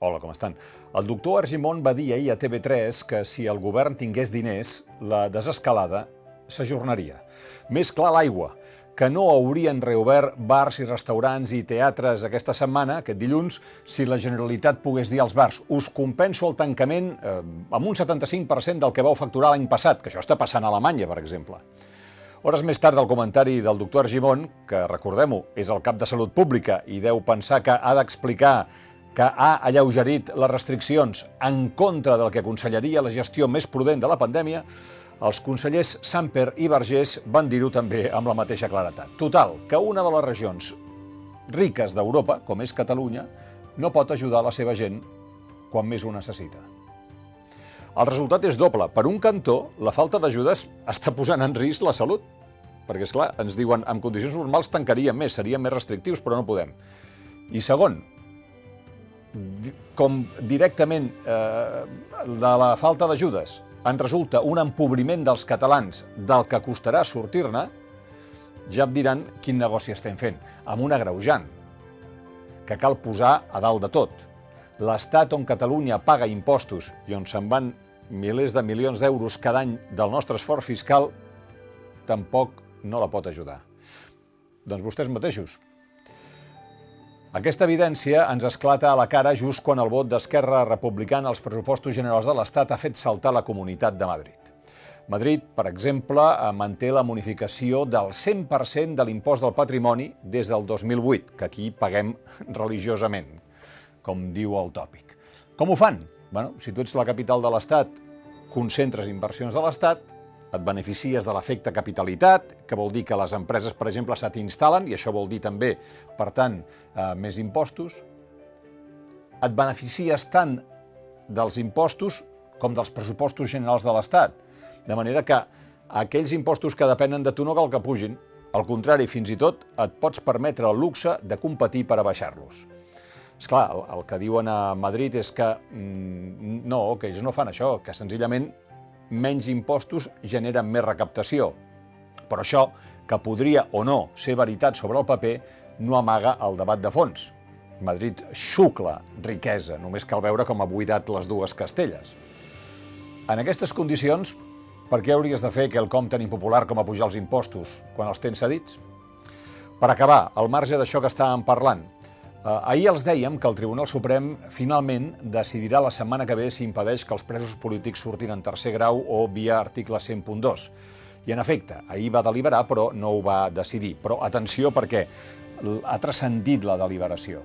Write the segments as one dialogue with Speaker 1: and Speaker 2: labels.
Speaker 1: Hola, com estan? El doctor Argimon va dir ahir a TV3 que si el govern tingués diners, la desescalada s'ajornaria. Més clar l'aigua, que no haurien reobert bars i restaurants i teatres aquesta setmana, aquest dilluns, si la Generalitat pogués dir als bars us compenso el tancament eh, amb un 75% del que vau facturar l'any passat, que això està passant a Alemanya, per exemple. Hores més tard del comentari del doctor Argimon, que, recordem-ho, és el cap de Salut Pública i deu pensar que ha d'explicar que ha alleugerit les restriccions en contra del que aconsellaria la gestió més prudent de la pandèmia, els consellers Samper i Vergés van dir-ho també amb la mateixa claretat. Total, que una de les regions riques d'Europa, com és Catalunya, no pot ajudar la seva gent quan més ho necessita. El resultat és doble. Per un cantó, la falta d'ajudes està posant en risc la salut. Perquè, és clar, ens diuen, en condicions normals tancaríem més, seríem més restrictius, però no podem. I segon, com directament eh, de la falta d'ajudes en resulta un empobriment dels catalans del que costarà sortir-ne, ja em diran quin negoci estem fent, amb un agreujant, que cal posar a dalt de tot. L'estat on Catalunya paga impostos i on se'n van milers de milions d'euros cada any del nostre esforç fiscal, tampoc no la pot ajudar. Doncs vostès mateixos, aquesta evidència ens esclata a la cara just quan el vot d'Esquerra Republicana als pressupostos generals de l'Estat ha fet saltar la Comunitat de Madrid. Madrid, per exemple, manté la bonificació del 100% de l'impost del patrimoni des del 2008, que aquí paguem religiosament, com diu el tòpic. Com ho fan? Bueno, si tu ets la capital de l'Estat, concentres inversions de l'Estat, et beneficies de l'efecte capitalitat, que vol dir que les empreses, per exemple, se t'instal·len, i això vol dir també, per tant, eh, més impostos. Et beneficies tant dels impostos com dels pressupostos generals de l'Estat. De manera que aquells impostos que depenen de tu no cal que pugin. Al contrari, fins i tot et pots permetre el luxe de competir per a baixar-los. És clar, el, el que diuen a Madrid és que mm, no, que ells no fan això, que senzillament menys impostos generen més recaptació. Però això, que podria o no ser veritat sobre el paper, no amaga el debat de fons. Madrid xucla riquesa, només cal veure com ha buidat les dues castelles. En aquestes condicions, per què hauries de fer que el com tan impopular com a pujar els impostos quan els tens cedits? Per acabar, al marge d'això que estàvem parlant, ahir els dèiem que el Tribunal Suprem finalment decidirà la setmana que ve si impedeix que els presos polítics surtin en tercer grau o via article 100.2. I en efecte, ahir va deliberar però no ho va decidir. Però atenció perquè ha transcendit la deliberació.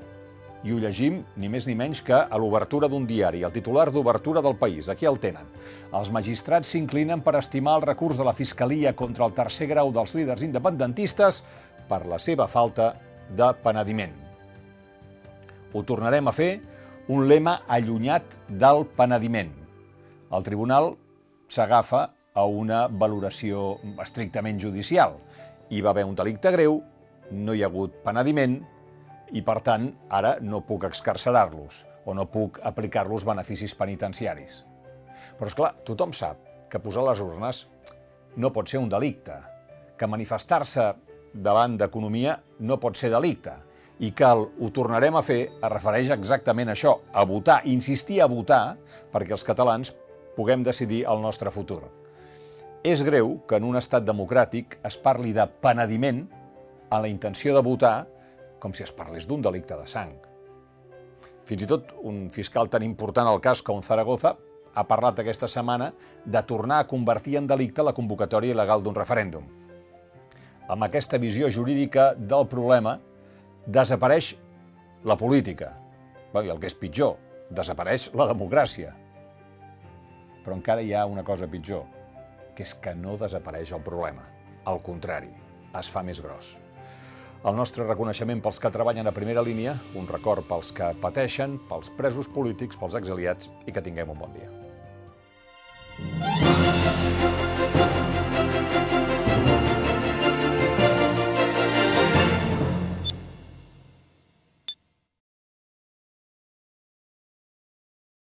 Speaker 1: I ho llegim ni més ni menys que a l'obertura d'un diari, el titular d'obertura del país. Aquí el tenen. Els magistrats s'inclinen per estimar el recurs de la Fiscalia contra el tercer grau dels líders independentistes per la seva falta de penediment ho tornarem a fer, un lema allunyat del penediment. El tribunal s'agafa a una valoració estrictament judicial. Hi va haver un delicte greu, no hi ha hagut penediment i, per tant, ara no puc excarcerar-los o no puc aplicar-los beneficis penitenciaris. Però, és clar, tothom sap que posar les urnes no pot ser un delicte, que manifestar-se davant d'economia no pot ser delicte, i el ho tornarem a fer es refereix exactament a això, a votar, insistir a votar perquè els catalans puguem decidir el nostre futur. És greu que en un estat democràtic es parli de penediment a la intenció de votar com si es parlés d'un delicte de sang. Fins i tot un fiscal tan important al cas com Zaragoza ha parlat aquesta setmana de tornar a convertir en delicte la convocatòria il·legal d'un referèndum. Amb aquesta visió jurídica del problema, desapareix la política. I el que és pitjor, desapareix la democràcia. Però encara hi ha una cosa pitjor, que és que no desapareix el problema. Al contrari, es fa més gros. El nostre reconeixement pels que treballen a primera línia, un record pels que pateixen, pels presos polítics, pels exiliats i que tinguem un bon dia.